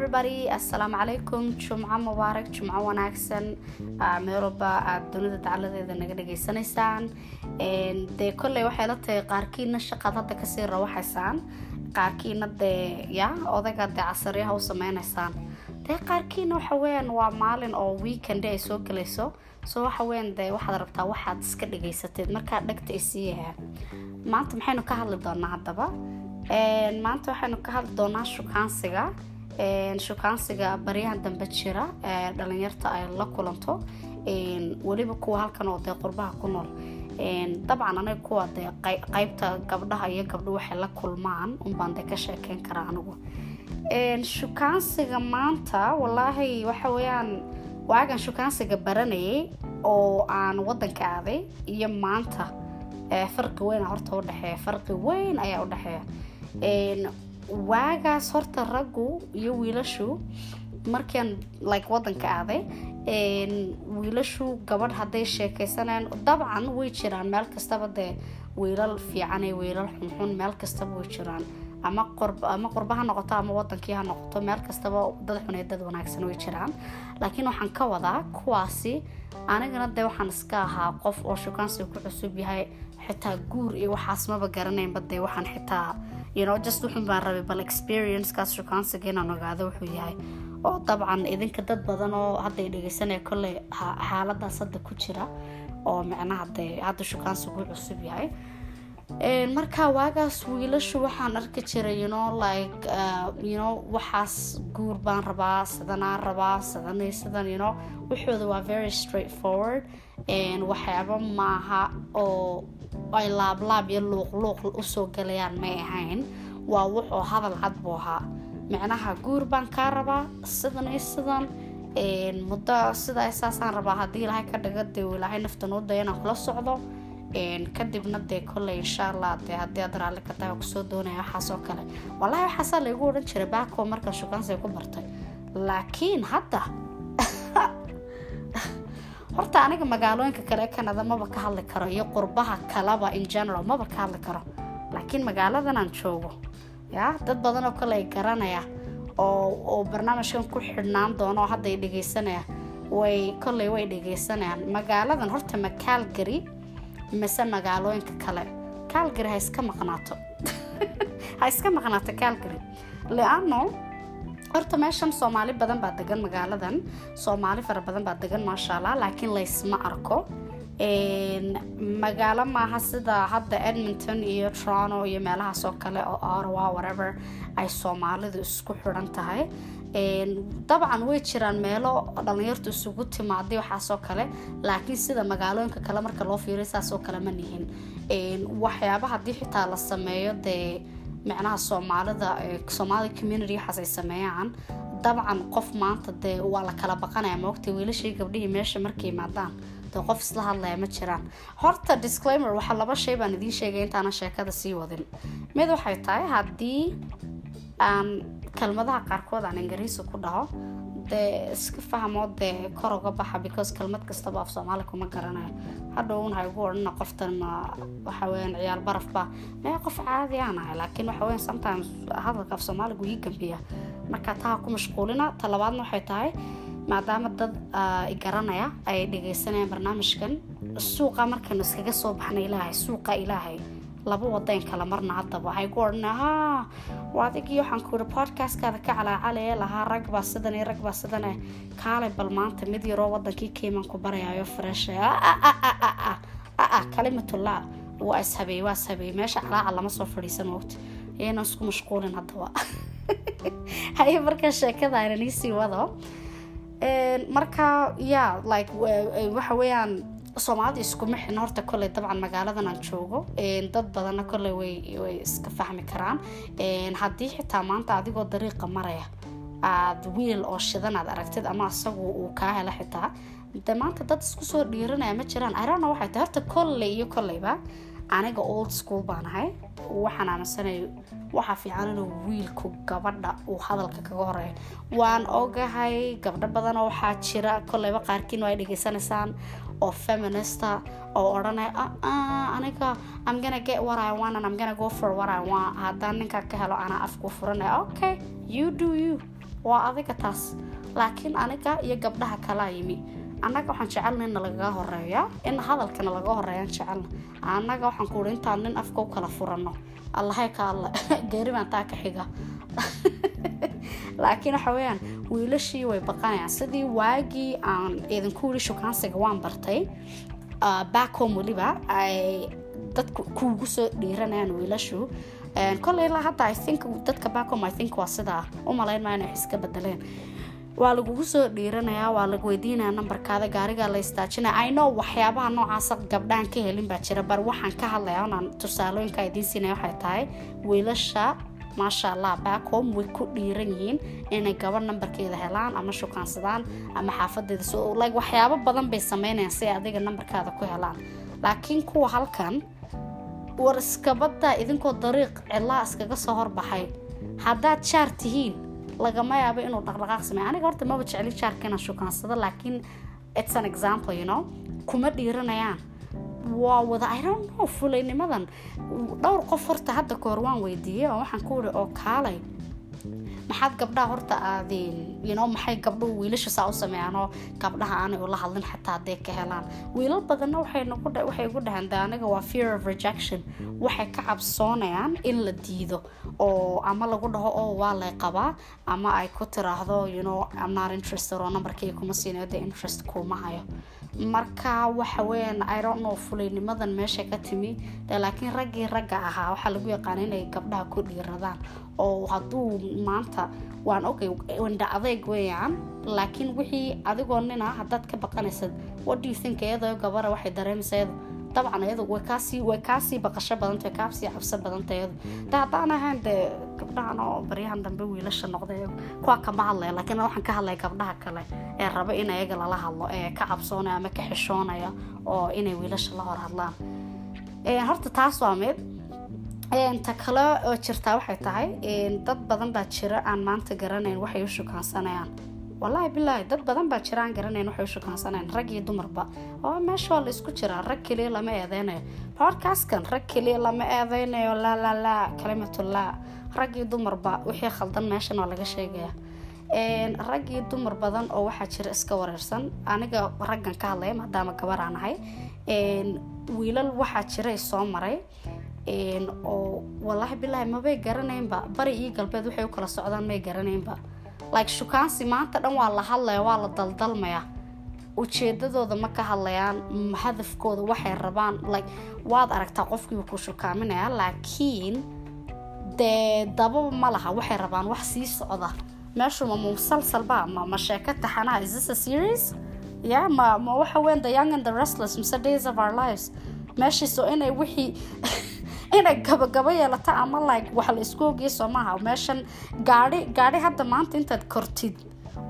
everybody. Assalaamu calaykum jumco mubaarak jumco wanaagsan. Meel walba aada dunida dacaladeeda naga dhageysanaysaan dee kolley waxay la tahay qaarkiina shaqaad hadda ka sii rawaxaysaan. Qaarkiina dee ya odayga dee casaryaha u sameynaysaan dee qaarkiina waxa weyaan waa maalin oo weekend ay soo gelayso so waxa weyan dee waxaad rabtaa waxaad iska dhageysateed markaa dhegta isiiyaha maanta maxaynu ka hadli doonaa haddaba? Maanta waxaynu ka hadli doonaa shukaansiga shukaansiga baryahan dambe jira. Dhalinyarta ay la kulanto. Weliba kuwa halkan oo dee qurbaha ku nool. Dabcan aniga kuwa dee qeybta gabdhaha iyo gabdho waxay la kulmaan. Unbaan dee ka sheekeyn karaa anigu. Shukaansiga maanta walaahi waxa weyaan waagan shukaansiga baranayay oo aan wadanka aaday iyo maanta. Farqi weyn horta udhexeeya farqi weyn ayaa udhexeeya waagaas horta raggu iyo wiilashu markian like wadanka aaday wiilashu gabadh hadday sheekeysanayaan dabcan way jiraan. Meel kastaba dee wiilal fiican iyo wiilal xunxun meel kastaba way jiraan. Ama ama qurba ha noqoto ama wadankii ha noqoto meel kastaba dad xun dad wanaagsan way jiraan. Laakiin waxaan ka wadaa kuwaasi anigana dee waxaan iska ahaa qof oo shukaansiga ku cusub yahay xitaa guur iyo waxaas maba garanaynba dee waxaan xitaa you know just wuxun baan rabay bal experiencekaas shukaansiga inaan ogaado wuxuu yahay. Oo dabcan idinka dad badan oo hadday dhegeysanaya kolley xaaladaas hadda ku jira oo micnaha dee hadda shukaansigu cusub yahay. Marka waagaas wiilashu waxaan arki jiray you know like uh, you know waxaas guur baan rabaa sidanaan rabaa sidan sidan you know. Wuxooda waa very straight forward maaha oo ay laablaab iyo luuqluuq u soo galayaan may ahayn waa wuxuu hadal cad buu ahaa. Micnaha guur baan kaa rabaa sidan iyo sidan muddo sidaa saasaan rabaa haddii ilaahay ka dhiga dee ilaahay naftan u daya inaan kula socdo. Kadibna dee kolley insha allah dee haddii aad raalli ka ku soo doonaya waxaas oo kale. Wallaahi waxaasaa laygu odhan jiray baako markaa shukaansiga ku bartay. Laakiin hadda horta aniga magaalooyinka kale ee canada maba ka hadli karo iyo qurbaha kaleba in general maba ka hadli karo. Laakiin magaaladan aan joogo ya dad badan oo kale ay garanaya oo barnaamijkan ku xidhnaan doono oo hadda ay dhegeysanaya way kolley way dhegeysanayaan magaaladan horta ma calgary mise magaalooyinka kale. Calgary ha iska maqnaato. Ha iska maqnaato calgary. Leano horta meeshan soomaali badan baa degan magaaladan. Soomaali fara badan baa degan maasha allah laakiin laysma arko. Magaalo maaha sida hadda edmonton iyo toronto iyo meelahaas oo kale oo arawa whatever ay soomaalidu isku xidhan tahay. Dabcan way jiraan meelo dhalinyartu isugu timaaday waxaasoo kale. Laakiin sida magaalooyinka kale marka loo fiiriyo saasoo kale ma nihin. Waxyaaba haddii xitaa la sameeyo dee micnaha soomaalida soomali community waxaas ay sameeyaan. Dabcan qof maanta dee waa la kala baqanaya maogta wiilashii gabdhihii meesha markay imaadaan dee qof isla hadlaya ma jiraan. Horta disclaimer waxaa laba shay baan idiin sheegay intaanan sheekada sii wadin. Mid waxay tahay haddii aan kelmadaha qaarkood aan ingiriisi ku dhaho dee iska fahmo dee kor uga baxa because kelmad kastaba af soomaali kuma garanayo. Hadhown ha igu odhana qoftan ma waxa weyaan ciyaal barafba mee qof caadi aan laakiin waxa weyan sometimes hadalka af soomaaligu ii gambiya. Marka taa ku mashquulina talabaadna waxay tahay maadaama dad garanaya ay dhegeysanayaan barnaamijkan suuqa markaynu iskaga soo baxna ilaahay suuqa ilaahay laba wadayn kala marna haddaba. Waxay ku odhana ha adigii waxaan ku yiri podcastkaada ka calaacalaya lahaa rag baa sidan iyo rag baa sidane kaalay bal maanta mid yaroo wadankii keyman ku barayayo freesha aa kalimatullah waa ishabeey waa ishabeey meesha calaaca lama soo fadhiisan moogta iyaynan isku mashquulin haddaba. Haye markaa sheekada aynan iisii wado. Marka ya like waxa weeyaan soomaalida iskuma xidhna horta kolley dabcan magaaladan aan joogo. Dad badanna kolley way iska fahmi karaan. Haddii xitaa maanta adigoo dariiqa maraya aada wiil oo shidan aad aragtid ama isagu uu kaa helo xitaa de maanta dad isku soo dhiiranaya ma jiraan. Irana waxay tahay. Horta kolley iyo kolleyba aniga old school baan ahay. Waxaan aaminsanay waxaa fiican inuu wiilku gabadha uu hadalka kaga horeeyo. Waan ogahay gabdho badan oo waxaa jira kolleyba qaarkiin ay dhegeysanaysaan oo feminista oo odhanaya aniga I'm gonna get and I'm gonna go for want. Haddaan ninka ka helo anaa afku furanaya okay you do you. Waa adiga taas. Laakiin aniga iyo gabdhaha kalaa yimi. Annaga waxaan jecelna in lagaga horreeya in hadalkana laga horeeyaan jecelna annaga waxaan kuuri intaan nin afka u kala furano. Allahay ka geeri baan taa ka xiga laakiin waxa weeyaan wiilashii way baqanayaan. Sidii waagii aan idinku wili shukaansiga waan bartay back home weliba ay dadku kuugu soo dhiiranayaan wiilashu. Koley ilaa hadda i think dadka back home i think waa sidaa. U malayn maa inay wax iska bedeleen. Waa lagugu soo dhiiranayaa waa lagu weydiinaya nambarkaada gaarigaa la istaajinaya i know waxyaabaha noocaasa gabdhahan ka helin baa jira bar waxaan ka hadlayaa inaan tusaalooyinka idiin siinaya waxay tahay wiilasha maasha allah back home way ku dhiiran yihiin inay gabadh nambarkeeda helaan ama shukaansadaan ama xaafadeeda so like waxyaabo badan bay sameynayaan si ay adiga nambarkaada ku helaan. Laakiin kuwa halkan war iskabada idinkoo dariiq cidlaa iskaga soo horbaxay. Haddaad jaar tihiin lagama yaabo inuu dhaqdhaqaaq sameeyo. Aniga horta maba jecli jaarka inaan shukaansado laakiin it's an example you know. Kuma dhiiranayaan waa wada i don't know fulaynimadan dhowr qof horta hadda kahor waan weydiiyey oo waxaan ku iri oo kaalay maxaad gabdhaha horta you know maxay gabdhuhu wiilasha saa u sameeyaan oo gabdhaha aanay ula hadlin xataa hadday ka helaan? Wiilal badanna waxay igu dhaheen de aniga waa fear of rejection. Waxay ka cabsoonayaan in la diido oo ama lagu dhaho oo waa lay qabaa ama ay ku tiraahdo you know i'm not interested oo nambarkayga kuma siinayo de interest kuma hayo marka waxa weeyaan i don't know fulaynimadan meesha ka timi laakiin raggii ragga ahaa waxaa lagu yaqaana inay gabdhaha ku dhiiradaan. Oo hadduu maanta waan ogay wandha adeyg weeyaan laakiin wixii adigoo nina haddaad ka baqanaysad think? Iyadoo gabara waxay dareemaysa iyadu dabcan iyadu way kaasii baqasho badanta way kaasii cabso badanta iyadu de haddaan ahayn dee gabdhahan oo baryahan dambe wiilasha noqday kuwa kama hadlaya laakiin waxaan ka hadlaya gabdhaha kale ee raba in iyaga lala hadlo ee ka cabsoonaya ama ka xishoonaya oo inay wiilasha la hor hadlaan horta taas waa mid ta kale oo jirtaa waxay tahay dad badan baa jira aan maanta garanayn waxay u shukaansanayaan wallaahi bilaahi dad badan baa jira aan garanayn waxay u iyo dumarba. Oo meesha waa la isku jiraa. Rag keliya lama eedeynayo. Podcastkan rag keliya lama eedeynayo. Laa laa laa kalimatullah. Rag iyo dumarba wixii khaldan meeshan waa laga sheegaya rag dumar badan oo waxaa jira iska wareersan. Aniga raggan ka hadlaya maadaama gabar aan ahay. Wiilal waxaa jira soo maray. Oo wallaahi bilaahi mabay garanaynba. Bari iyo galbeed waxay u kala socdaan may garanaynba like shukaansi maanta dhan waa la hadlaya waa la daldalmaya ujeedadooda ma ka hadlayaan hadafkooda waxay rabaan like waad aragtaa qofkiiba ku shukaaminaya laakiin dee dababa ma laha waxay rabaan wax sii socda. Meeshu ma musalsalba ma ma sheeko taxanaha is this a series? Yeah ma ma waxa weyn the young and the restless mise days of our lives. Meeshiiso inay wixii inay gabagabo yeelato ama like wax la isku ogiya soo maaha. Meeshan gaadhi gaadhi hadda maanta intaad kortid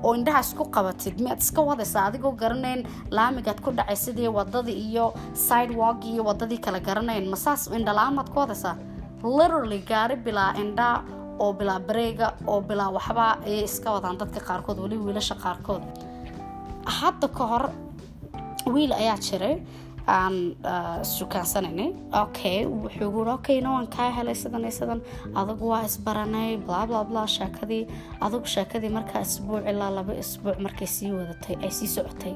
oo indhaha isku qabatid miyaad iska wadaysaa adigoo garanayn laamigaad ku dhacaysid iyo wadadii iyo sidewalk iyo wadadii kala garanayn. Masaas indhala-aamaad ku wadaysaa literally gaari bilaa indha oo bilaa bareega oo bilaa waxba ayay iska wadaan dadka qaarkood weli wiilasha qaarkood. Hadda ka hor wiil ayaa jiray aan sukaansanayna okay wuxuu guri okay no waan kaa helay sidan iyo sidan adugu waa isbaranay bla bla bla sheekadii adugu sheekadii markaa isbuuc ilaa laba isbuuc markay sii wadatay ay sii socotay.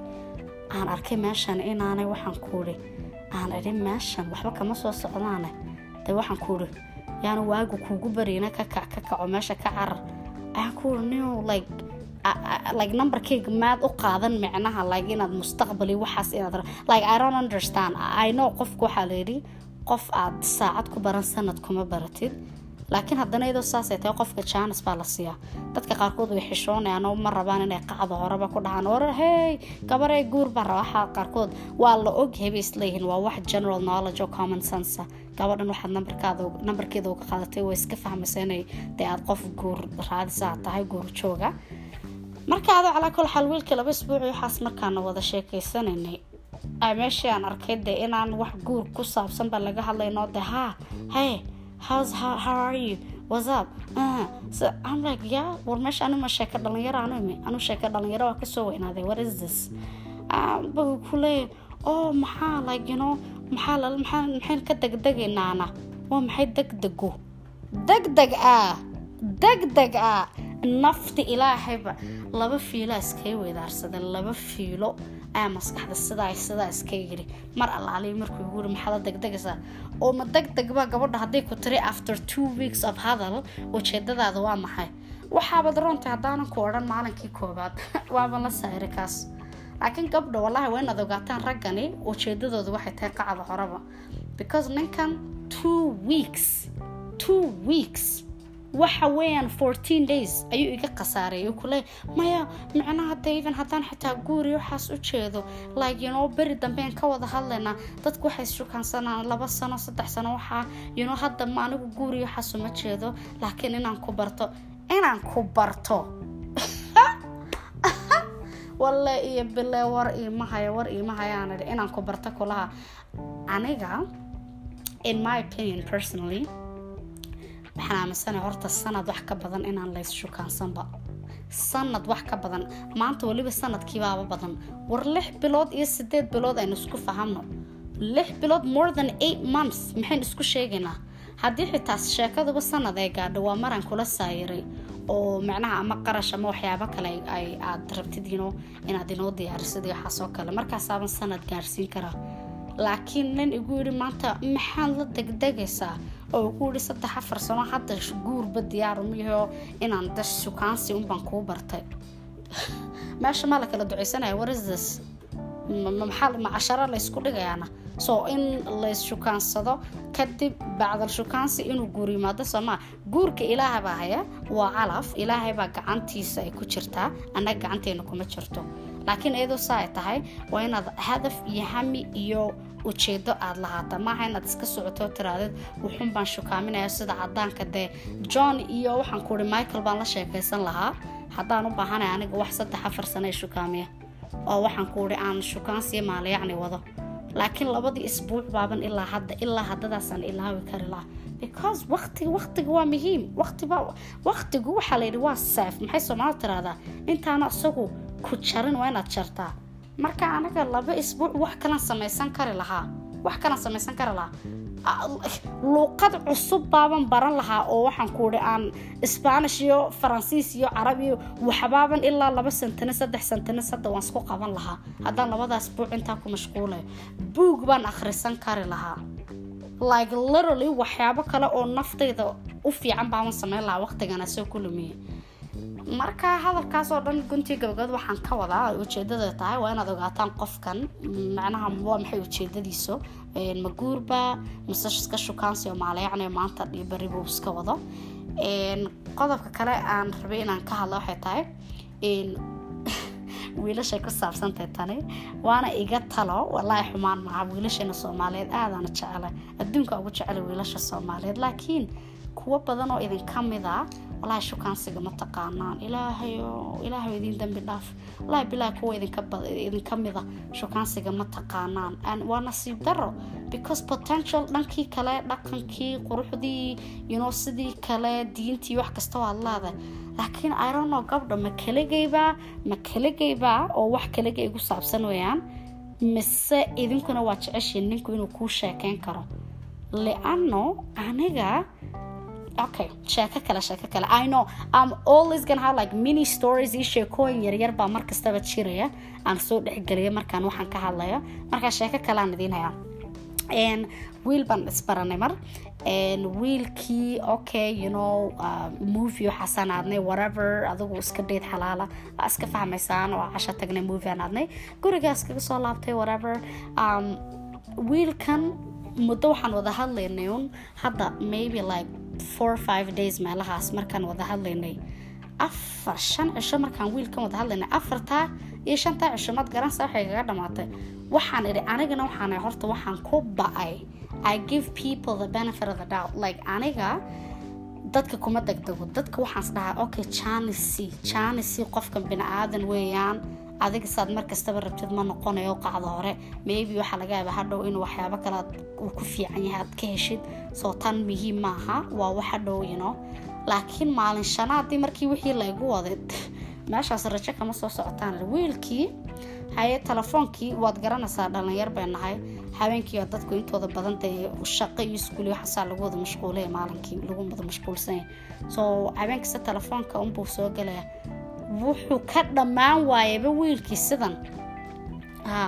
Aan arkay meeshan inaanay waxaan kuuri aan idhi meeshan waxba kama soo socdaane de waxaan kuuri yaana waagu kuugu barina ka kac ka kaco meesha ka carar. Ayaan kuuri new like like numberkayga maad u qaadan micnaha like inaad mustaqbali waxaas inaad like i don't understand. I know qofka waxaa layidhi qof aad saacad ku baran sanad kuma baratid. Laakiin haddana iyadoo saasay tahay qofka jaanis baa la siiyaa dadka qaarkood way xishoonayaan oo ma rabaan inay qacda horeba ku dhahaan war hey gabarey guur baa raba waxaa qaarkood waa la og hebay isleeyihiin waa wax general knowledge oo common sense gabadhan waxaad nambarkeeda uga qaadatay way iska fahmaysa inay dee aad qof guur raadisa tahay guur jooga marka adoo calaa kol xaal laba isbuuci waxaas markaana wada sheekeysanaynay meeshii aan arkay dee inaan wax guur ku saabsan baa laga hadlaynoo de ha hey how's how, how are you? What's up? Uh, so I'm like yeah war meesha anuma sheeka dhalinyaro anu imi anu sheeka dhalinyaro waa ka soo weynaaday what is this? Buu ku leeyahy oh maxaa know maxaa maxaa maxayn ka degdegaynaana? Waa maxay degdegu? Degdeg ah degdeg ah nafti ilaahayba laba fiilo iskaga wedaarsaday laba fiilo ayaa maskaxda sidaa sidaa iska yiri. Mar allaaliya markuu igu yiri maxaad degdegaysaa oo ma degdegba gabadha hadday ku tiri after two weeks of hadal ujeedadaada waa maxay? Waxaabad roonta haddaanan ku odhan maalinkii koobaad waaban la saayiri kaas. Laakiin gabdha wallahi waa inaad raggani ujeedadooda waxay tahay qacda horeba. Because ninkan two weeks two weeks waxa weeyaan fourteen days ayuu iga khasaareeyay. Kule maya micnaha daven haddaan xitaa guuri waxaas u jeedo. Know beri dambean ka wada hadlaynaa dadku waxay ishukaansanaan laba sano saddex sano waxaa know hadda ma anigu guuri waxaas uma jeedo. Laakiin inaan ku barto inaan ku barto. Walle iyo bile war iimahaya war iimahayaan inaan ku barto kulaha. Aniga in my opinion personally waxaan aaminsana horta sanad wax ka badan inaan lays shukaansanba sanad wax ka badan. Maanta weliba sanadkiibaaba badan. War lix bilood iyo sideed bilood aynu isku fahamno. Lix bilood more than eight months maxaynu isku sheegaynaa. Haddii xitaa sheekaduba sanad ay gaadho waa maraan kula saayiray oo macnaha ama qarash ama waxyaabo kale aad rabtid inaad inoo diyaarisid waxaasoo kale. Markaasaaban sanad gaarsiin karaa laakiin nin igu yidhi maanta maxaad la degdegaysaa? oo igu yidhi saddex afar sano hadda guurba diyaaru miyaho inaan da shukaansi unbaan kuu bartay. Meesha maa la kala duceysanaya warisdas maxaa ma casharo laysku dhigayaana? Soo in lays shukaansado kadib bacdal shukaansi inuu guur yimaado soomaa guurka ilaaha baa haya waa calaf. Ilaahay baa gacantiisa ay ku jirtaa annaga gacanteena kuma jirto laakiin iyadoo saa ay tahay waa inaad hadaf iyo hami iyo ujeedo aada lahaata maaha inaad iska socoto tiraadid wuxuun baan shukaaminaya sida cadaanka dee. John iyo waxaan ku michael baan la sheekaysan lahaa. Haddaan u baahanay aniga wax saddex afar sano ee shukaamiya oo waxaan ku ihi aan shukaansiyo maalayacni wado. Laakiin labadii isbuuc baaban ilaa hadda ilaa haddadaasaan ilaawi kari laha because waqtiga waqtiga waa muhiim. Waqtiba waqtigu waxaa layidhi waa saaf. Maxay soomaalida tiraahdaa? Intaana isagu ku jarin waa inaad jartaa. Marka anaga laba isbuuc wax kalan samaysan kari lahaa wax kalan samaysan kari lahaa. Luuqad cusub baaban baran lahaa oo waxaan ku ihi aan sbaanish iyo faransiis iyo carab iyo waxbaaban ilaa laba sentine saddex sentine hadda waan isku qaban lahaa. Haddaan labadaas buuc intaa ku mashquulayo buug baan akhrisan kari lahaa. Like literally waxyaabo kale oo naftayda u fiican baaban sameyn lahaa waqtigana soo ku lumiye marka hadalkaas oo dhan guntii gabagabad waxaan ka wadaa ujeedada tahay waa inaad ogaataan qofkan. Macnaha waa maxay ujeedadiisu ma guurba mise iska shukaansi oo maalayacni maanta iyo iska wado. Qodobka kale aan rabay inaan ka hadla waxay tahay wiilashay ku saabsantahay tani waana iga talo. Walaahi xumaan maaha wiilasheena soomaaliyeed aadaana jecela adduunka ugu jecela wiilasha soomaaliyeed laakiin kuwo badan oo idinka mid a walahi shukaansiga ma taqaanaan. Ilaahay idin dambi dhaaf. Walahi bilahi kuwa idinka mida. Shukaansiga ma taqaanaan. Waa nasiib daro because potential dhankii kale dhaqankii quruxdii you know sidii kale diintii wax kasta waad leedahay laakiin irono gabdha ma kaligaybaa ma kaligaybaa oo wax kaliga igu saabsan weyaan mise idinkuna waa jeceshiin ninku inuu kuu sheekeyn karo? Liano aniga okay sheeko kale sheeko kale. I know i'm always gonna have like mini stories iyo sheekooyin yaryar baa mar kastaba jiraya. Aan soo dhexgeliya markaan waxaan ka hadlayo markaa sheeko kale aan idiin hayaa wiil baan isbaranay mar. Wiilkii okay you know uh, movie waxaasaan aadnay whatever adigu iska dheyd xalaala. Waa iska fahmaysaan oo casho tagnay movie aan aadnay. Gurigaas kaga soo laabtay whatever. Um, wiilkan muddo waxaan wada hadlaynay un hadda maybe like four five days meelahaas markaan wada hadlaynay. Afar shan cisho markaan wiilkan wada hadlaynay. Afartaa iyo shantaa cisho mad garansa waxay kaga dhamaatay. Waxaan idhi anigana waxaan horta waxaan ku ba'ay. I give people the benefit of the doubt. Like aniga dadka kuma degdego. Dadka waxaans dhahaa okay janisi janisi qofkan bini-aadan weeyaan adiga saad markastaba rabtid ma noqonayo qacda hore. Maybe waxaa laga yaaba hadhow in waxyaabo kale uu ku fiican yahay aad ka heshid. Soo tan muhiim maaha waa wax hadhow yino laakiin maalin shanaadii markii wixii laygu waday meeshaas rajo kama soo socotaan. Wiilkii haye telefoonkii waad garanaysaa dhalinyar bay nahay. Habeenkii dadku intooda badan shaqo iyo iskuul waxaasaa lagu wada mashquulaya maalinkii lagu wada mashquulsanya soo habeenkasta telefoonka unbuu soo gelaya wuxuu ka dhammaan waayaba wiilkii sidan. Ha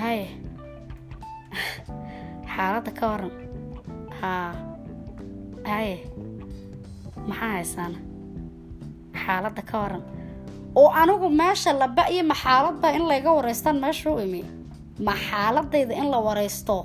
haye xaaladda ka waran haye maxaa haysaana xaaladda ka waran oo anigu meesha laba iyo ma xaaladba in layga wareystaan meesha u imi. Ma xaaladayda in la wareysto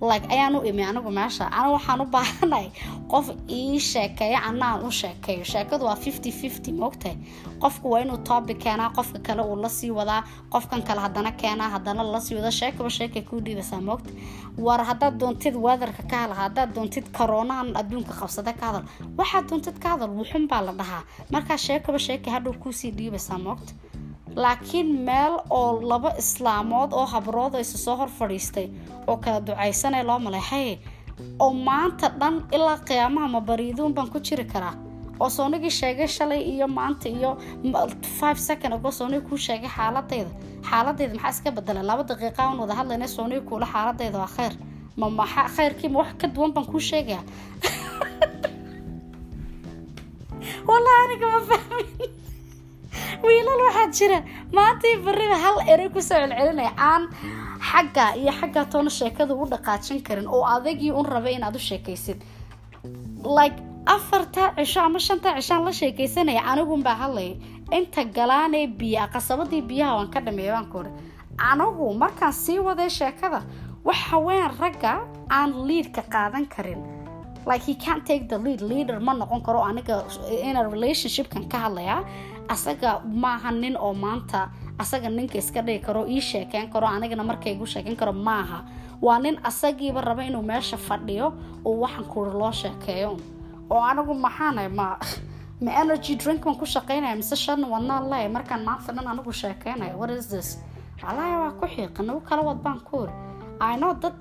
like ayaan u imi anigu meesha anigu waxaan u baahanahay. Qof ii sheekeeyo ana aan u sheekeeyo sheekadu waa fifty fifty maogtahay qofku waa inuu topic keenaa qofka kale uu la sii wadaa qofkan kale hadana keenaa hadana la sii wada sheekaba sheekay kuu dhiibaysaa maogta war haddaad doontid weatherka ka hadal haddaad doontid koronahan adduunka qabsada ka hadal waxaad doontid ka hadal wuxun baa la dhahaa. Markaa sheekaba sheekay hadhow kuusii dhiibaysaa maogta laakiin meel oo laba islaamood oo habrood isa soo hor fadhiistay oo kala ducaysanaya loo malay haye oo maanta dhan ilaa qiyaamaha mabariiduun baan ku jiri karaa? Oo soonigii sheegay shalay iyo maanta iyo five second ago soonigi kuu sheegay xaaladayda xaaladayda maxaa iska bedela laba daqiiqa aan wada hadlayna soonigi kuula xaaladayda waa kheyr ma maxaa kheyrkii ma wax ka duwan baan kuu sheegaya wallahi aniga ma fahmin wiilal waxaa jira. Maantii bariba hal erey ku soo celcelinaya aan xagga iyo xagga toona sheekada u dhaqaajin karin oo adagii un rabay inaad u sheekaysid. Like afartaa cisho ama shantaa cishaan la sheekaysanaya anigunbaa hadlaya inta galaanee biyaa qasabadii biyaha waan ka dhameeya baan ku uri anigu markaan sii waday sheekada waxa weyan ragga aan liidka qaadan karin like he can't take the lead. Leader ma noqon karo aniga ina relationshipkan ka hadlayaa asaga maaha nin oo maanta. Asaga ninka iska dhigi karo ii sheekeyn karo anigana markaygu sheekeyn karo maaha waa nin asagiiba raba inuu meesha fadhiyo oo waxaan kuuri loo sheekeeyo. Oo anigu maxaana ma ma energy drink baan ku shaqeynaya mise shan wadnaa le markaan maanta dhan anigu sheekeynayo what is this? Walahi waa ku xiiqan u kala wad baan kuuri i know dad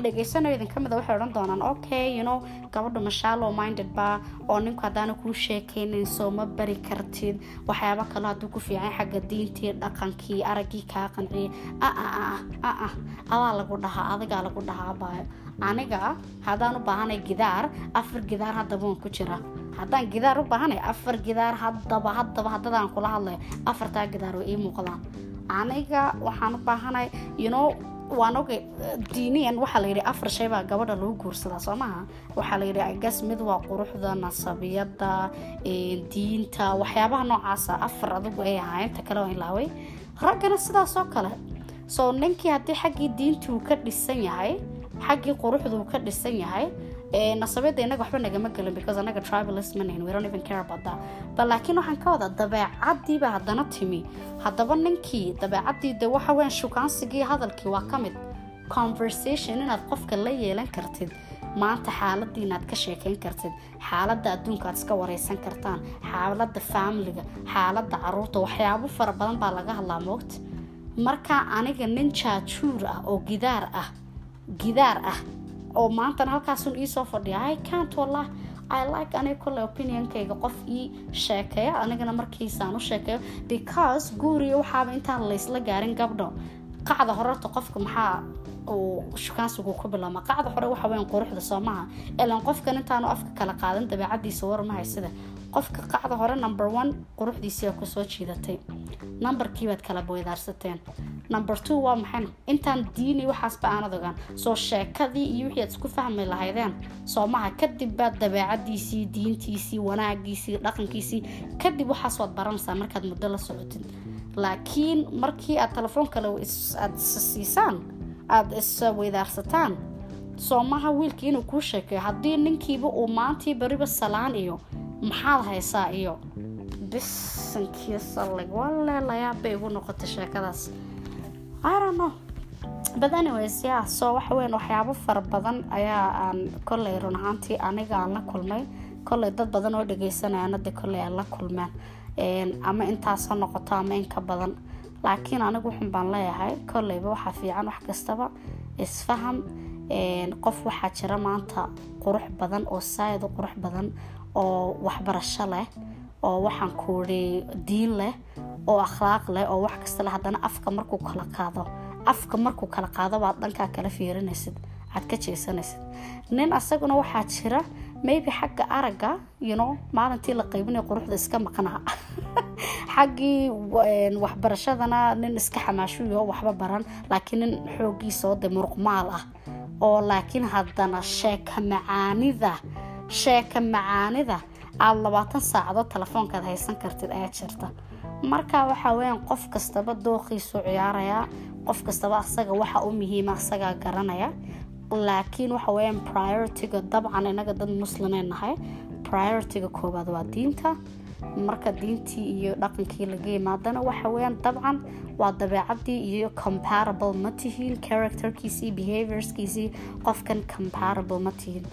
dhegeysanayo idin ka mid a waxay odhan doonaan okay you gabadha mashallow minded ba oo ninku haddaana kuu sheekeynayn ma bari kartid waxyaaba kale hadduu ku fiican xagga diintii dhaqankii araggii kaa qanciyay aa adaa lagu dhahaa adigaa lagu dhahaa baayo. Aniga haddaan u baahanay gidaar afar gidaar haddaba waan ku jira. Haddaan gidaar u baahanay afar gidaar haddaba haddaba haddadaan kula hadlayo afartaa gidaar way ii muuqdaan. Aniga waxaan u baahanay you waan ogay diiniyan waxaa la yidhi afar shay baa gabadha lagu guursadaa soo maha waxaa la yidhi gas mid waa quruxda nasabiyada diinta waxyaabaha noocaasa afar adigu ay ahaa inta kale waa ilaaway raggana sidaas oo kale soo ninkii haddii xaggii diintii uu ka dhisan yahay xaggii quruxda uu ka dhisan yahay nasabiyada inaga waxba nagama gelin because anaga tribalist we don't even care about that. Ba laakiin waxaan ka wadaa dabeecadiiba haddana timi haddaba ninkii dabeecadii de waxa weyan shukaansigii hadalkii waa ka mid conversation inaad qofka la yeelan kartid maanta xaaladii inaad ka sheekeyn kartid xaaladda adduunka aad iska wareysan kartaan xaaladda faamiliga xaaladda carruurta waxyaabo fara badan baa laga hadlaa moogta markaa aniga nin jaajuur ah oo gidaar ah gidaar ah oo maantana halkaasun iisoo fadhiya i cant wallah i like aniga opinionkayga qof ii sheekeeya anigana markiisaan u sheekeeyo because guuriga waxaaba intaan laysla gaarin gabdho. Qacda horerta qofka maxaa shukaansigu ku bilaama qacda hore waxa weyan quruxda soo maha qofkan intaanu afka kala qaadan dabeecadiisa warmahay sida qofka qacda hore number one quruxdiisiaa ku soo jiidatay. Numberkiibaad kala boydaarsateen number two waa maxayna intaan diini waxaasba aanad ogaan soo sheekadii iyo wixii aad isku fahmi lahaydeen. Soo maha kadib baad dabeecadiisii diintiisii wanaagiisii dhaqankiisii kadib waxaas waad baranaysaa markaad muddo la socotid. Laakiin markii aad telefoon kale aad siisaan aada isweydaarsataan soo maha wiilkii inuu kuu sheekeeyo. Haddii ninkiiba uu maantii beriba salaan iyo maxaad haysaa iyo bisankii sallig walle layaabay igu noqotay sheekadaas. Irono but anyways ya so waxa weyan waxyaabo fara badan ayaa aan kolley run ahaantii aniga aan la kulmay. Kolley dad badan oo dhageysanayana de kolley aan la kulmeen. Ama intaas ha noqoto ama inka badan. Laakiin anigu wuxun baan leeyahay kolleyba waxaa fiican wax kastaba isfaham qof waxaa jira maanta qurux badan oo saayid u qurux badan oo waxbarasho leh oo waxaan kuuri diin leh oo akhlaaq leh oo wax kasta leh. Haddana afka markuu kala qaado afka markuu kala qaado baad dhankaa kala fiirinaysid aad ka jeesanaysid. Nin asaguna waxaa jira maybe xagga aragga know maalintii la qaybinaya quruxda iska maqnaa xaggii waxbarashadana nin iska xamaashuyo waxba baran laakiin nin xoogiisa oo de muruqmaal ah. Oo laakiin haddana sheeka macaanida sheeka macaanida aada labaatan saacadood telefoonkaad haysan kartid ayaa jirta. Marka waxaa weyaan qof kastaba dooqiisu ciyaarayaa qof kastaba asaga waxa u muhiima asagaa garanaya. Laakiin waxa weyaan priority-ga dabcan inaga dad muslimee nahay priority-ga koowaad waa diinta marka diintii iyo dhaqankii laga yimaadana waxa weyaan dabcan waa dabeecadii iyo comparable ma tihiin characterkiisii behaviorskiisii qofkan comparable ma tihiin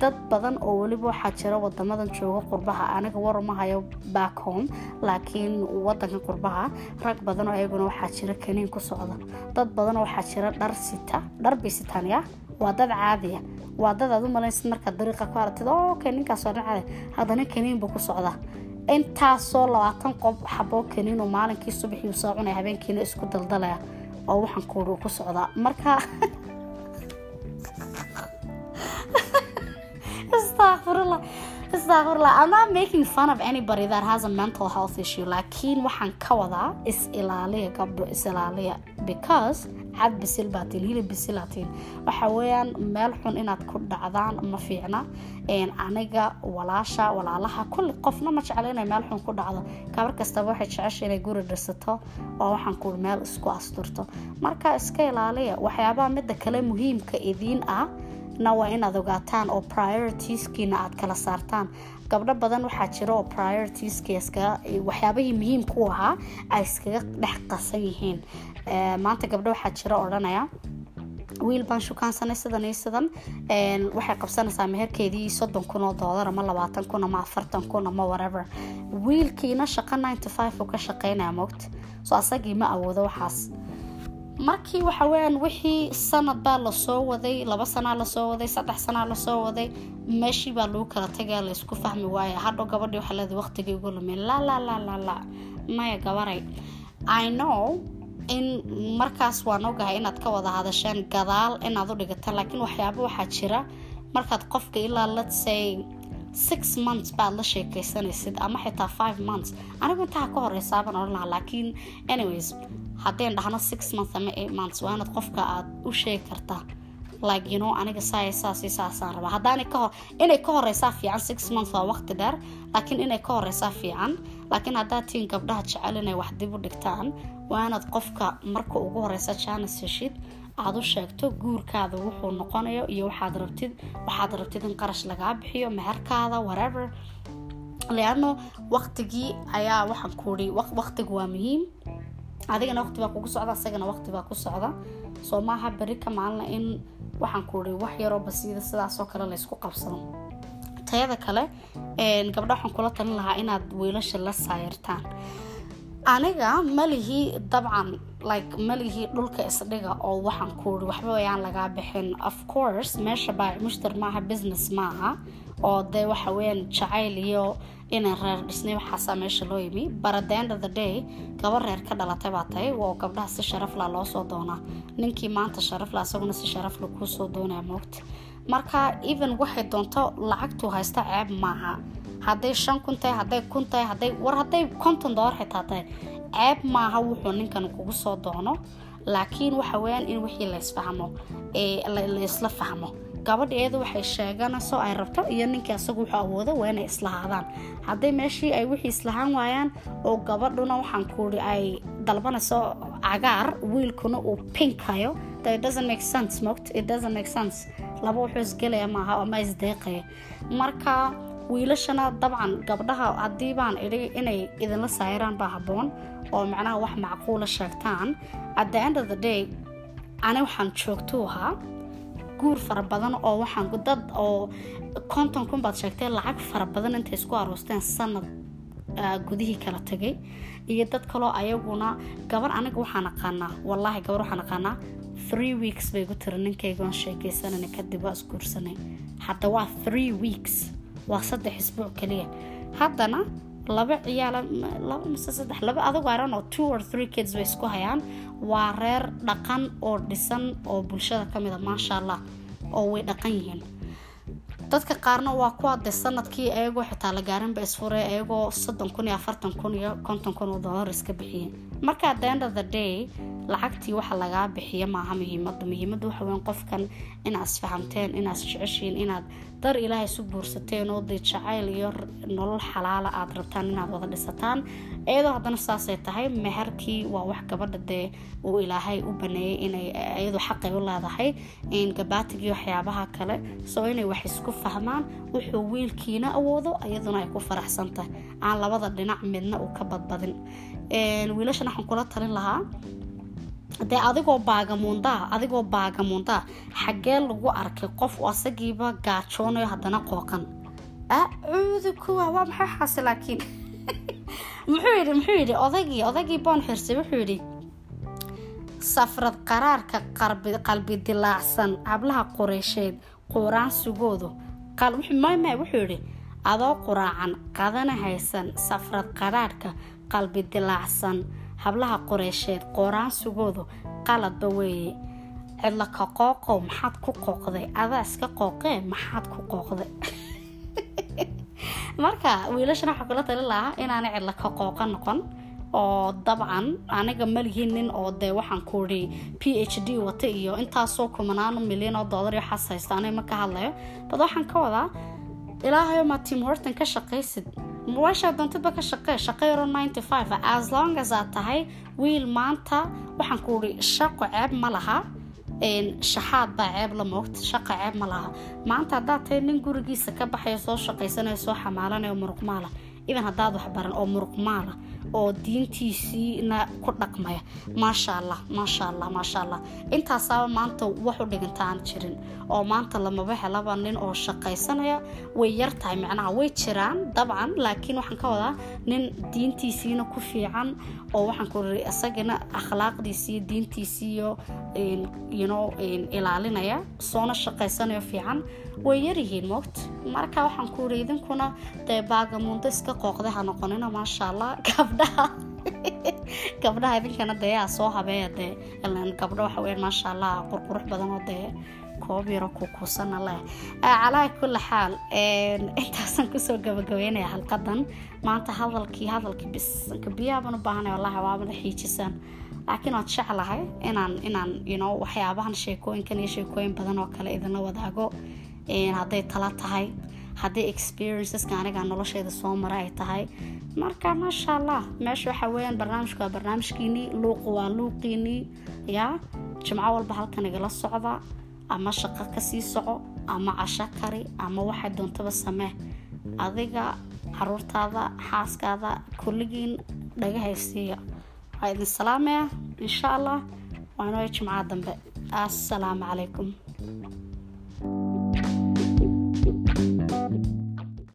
dad badan oo weliba waxaa jira wadamadan jooga qurbaha aniga warmahayo back home laakiin wadankan qurbaha rag badan oo ayaguna waxaa jira kaniin ku socda. Dad badan oo waxaa jira dhar sita dhar bay sitaan ya waa dad caadiya waa dad aad u malaysid markaad dariiqa ku aragtid okay ninkaasoo dhan caadi haddana kaniin buu ku socdaa intaasoo labaatan qob xaboo oo maalinkii subaxii soo cunaya habeenkiina isku daldalaya oo waxaan kuuri ku socdaa. Marka astaqfirullah astaqfirullah I'm not making fun of anybody that has a mental health issue. Laakiin waxaan ka wadaa is ilaaliya gabdho is ilaaliya because cad bisil hilib bisilaatiin waxa weeyaan meel xun inaad ku dhacdaan ma fiicna. Aniga walaasha walaalaha kulli qofna ma jecla inay meel xun ku dhacdo. Gabar kastaba waxay jecesha inay guri dhisato oo waxaan kuuri meel isku asturto. Marka iska ilaaliya waxyaabaha mida kale muhiimka idiin ah na waa inaad ogaataan oo prioritiskiina aad kala saartaan. Gabdho badan waxaa jira oo prioritiski waxyaabahii muhiimku ahaa ay iskaga dhex qasan yihiin maanta gabdho waxaa jira odhanaya wiil baan shukaansanay sidan iyo sidan. Waxay qabsanaysaa meherkeedii soddon kun oo doolar ama labaatan kun ama afartan kun ama whatever. Wiilkiina shaqo ninety five uu ka shaqeynaya moogta so asagii ma awoodo waxaas. Markii waxa weyaan wixii sanad baa la soo waday laba sanaa la soo waday saddex sanaa la soo waday meeshii baa lagu kala tagaya laysku fahmi waaya hadhow gabadhii waxaa leedahay waqtigii ugu lumeen la la la la la. Maya gabaray. I know in markaas waan ogahay inaad ka wada hadasheen gadaal inaad u dhigataan laakiin waxyaaba waxaa jira. Markaad qofka ilaa let's say six months baad la sheekeysanaysid ama xitaa five months. Anigu intaa ka horeysaabaan odhan lahaa laakiin anyways haddeen dhahno six months ama eight months waa inaad qofka aad u sheegi kartaa like you know aniga saay saasi saasaan rabaa. Haddaanay ka hor inay ka horeysaa fiican six months waa waqti dheer laakiin inay ka horeysaa fiican. Laakiin haddaad tiin gabdhaha jecel inay wax dib u dhigtaan waa inaad qofka marka ugu horeysa jaanis heshid aada u sheegto guurkaada wuxuu noqonayo iyo waxaad rabtid waxaad rabtid in qarash lagaa bixiyo meherkaada whatever. Leano waqtigii ayaa waxaan kuuri waqtigu waa muhiim. Adigana waqti baa kugu socda asagana waqti baa ku socda. Soo maaha beri ka maalina in waxaan kuuri wax yaroo basiida sidaasoo kale laysku qabsado. Tayada kale gabdha waxaan kula talin lahaa inaad wiilasha la saayirtaan aniga malihii dabcan like malihii dhulka isdhiga oo waxaan kuuri waxba ayaan lagaa bixin. Of course meesha baa mushtar maaha business maaha oo dee waxa weyaan jacayl iyo inay reer dhisnay waxaasaa meesha loo yimi but at the end of the day gaba reer ka dhalatay baa tahay oo gabdhaha si sharafla loo soo doonaa. Ninkii maanta sharafla isaguna si sharafla kuu soo doonaya moogta marka even waxay doonto lacagtuu haysta ceeb maaha hadday shan kun tahay hadday kun tahay hadday war hadday konton doolar xitaa tahay ceeb maaha wuxuu ninkan kugu soo doono. Laakiin waxa weyaan in wixii laysfahmo laysla fahmo. Gabadha waxay sheeganayso ay rabto iyo ninkii asagu wuxuu awoodo waa inay islahaadaan hadday meeshii ay wixii islahaan waayaan oo gabadhuna waxaan kuuri ay dalbanayso cagaar wiilkuna uu pinkayo laba wuxuu isgelaya maaha ama isdeeqaya marka wiilashana dabcan gabdhaha haddii baan idhi inay idinla saayiraan baa habboon oo macnaha wax macquula sheegtaan. At the end of the day ani waxaan joogtuu ahaa. Guur fara badan oo waxaan dad oo konton kun baad sheegtay lacag fara badan intay isku aroosteen sanad gudihii kala tagay. Iyo dad kaloo ayaguna gabar aniga waxaan aqaanaa wallaahi gabar waxaan aqaanaa three weeks bay gu tiri ninkaygoon sheekaysanana kadib waa isguursanay. Hadda waa three weeks waa saddex isbuuc keliya haddana laba ciyaala laba mise saddex laba adigu iron oo two or three kids bay isku hayaan. Waa reer dhaqan oo dhisan oo bulshada ka mid a maasha allah oo way dhaqan yihiin. Dadka qaarna waa kuwa de sannadkii ayagoo xitaa la gaarinba isfure ayagoo soddon kun iyo afartan kun iyo konton kun oo dollar iska bixiyeen marka the end of the day lacagtii waxa lagaa bixiya maaha muhiimada muhiimada waxa weyn qofkan inaad isfahamteen inaad isjeceshiin inaad dar ilaahay isu guursateen oo dee jacayl iyo nolol xalaala aad rabtaan inaad wada dhisataan. Iyadoo haddana saasay tahay meherkii waa wax gabadha dee uu ilaahay u baneeyay inay iyadu xaqay u leedahay gabaatigii waxyaabaha kale. Soo inay wax isku fahmaan wuxuu wiilkiina awoodo iyaduna ay ku faraxsan tahay aan labada dhinac midna uu ka badbadin. Wiilashan waxaan kula talin lahaa dee adigoo baagamuundaa adigoo baagamuundaa xaggee lagu arkay qof asagiiba gaajoonayo haddana qooqan acuudu kuwa waa maxay xaase laakiin? Muxuu yidhi muxuu yidhi odaygii odaygii boon xirsay wuxuu yidhi safrad qaraarka qalbi dilaacsan hablaha qureysheed quraansigoodu mma wuxuu yidhi adoo quraacan qadana haysan safrad qaraarhka qalbi dilaacsan hablaha qoreysheed qooraansigoodu qaladba weeye cidla ka qooqow maxaad ku qooqday? Adaa iska qooqee maxaad ku qooqday? Marka wiilashan waxaa kula talin lahaa cidla ka qooqa noqon oo dabcan aniga malihiin nin oo dee waxaan kuuri p h d wata iyo intaasoo kumanaano milyan oo dollar iyo xas haysta aniga ma ka hadlayo. Bad waxaan ka wadaa ilaahayo maa tim horton ka shaqaysid meeshaa doontadba ka shaqee shaqeyro ninety five. As long as aad tahay wiil maanta waxaan ku uri shaqo ceeb ma laha. Shaxaad baa ceeb la moogta shaqa ceeb ma laha. Maanta haddaad tahay nin gurigiisa ka baxayo soo shaqaysanaya soo xamaalanayo muruqmaala idan haddaad waxbaran oo muruqmaala oo diintiisiina ku dhaqmaya. Maasha allah maasha allah maasha allah intaasaaba maanta wax u dhiganta aan jirin oo maanta lamaba helaba nin oo shaqaysanaya. Way yar tahay macnaha way jiraan dabcan laakiin waxaan ka wadaa nin diintiisiina ku fiican oo waxaan ku rii isagana akhlaaqdiisiiyo diintiisiiyo yno ilaalinaya soona shaqaysanayo fiican. Way yaryihiin moogta marka waxaan ku iri idinkuna dee baagamuundo iska qooqday ha noqonina maasha allah gabdhaha gabdhaha idinkana dee yaa soo habeeya dee. Gabdho waxa weya maasha allah qurqurux badan oo dee koob yaro kukuusana leh. Calaa kulli xaal intaasaan ku soo gabagabeynaya halqadan maanta hadalkii hadalkii bis biyaabaan u baahanay wallahi waabana xiijisaan laakiin waad jeclahay inaan inaan know waxyaabahan sheekooyinkan iyo sheekooyin badan oo kale idinla wadaago. Hadday tala tahay hadday experienceska aniga nolosheeda soo mara ay tahay marka maasha allah meesha waxa weeyaan barnaamijku waa barnaamijkiinii luuqu waa luuqiinii yaa jimco walba halkan igala socda ama shaqo ka sii soco ama casho kari ama waxay doontaba samee. Adiga caruurtaada xaaskaada kulligiin dhagahaysiiya waxaa idin salaamaya insha allah waa inoo jimcaha dambe. Assalaamu calaykum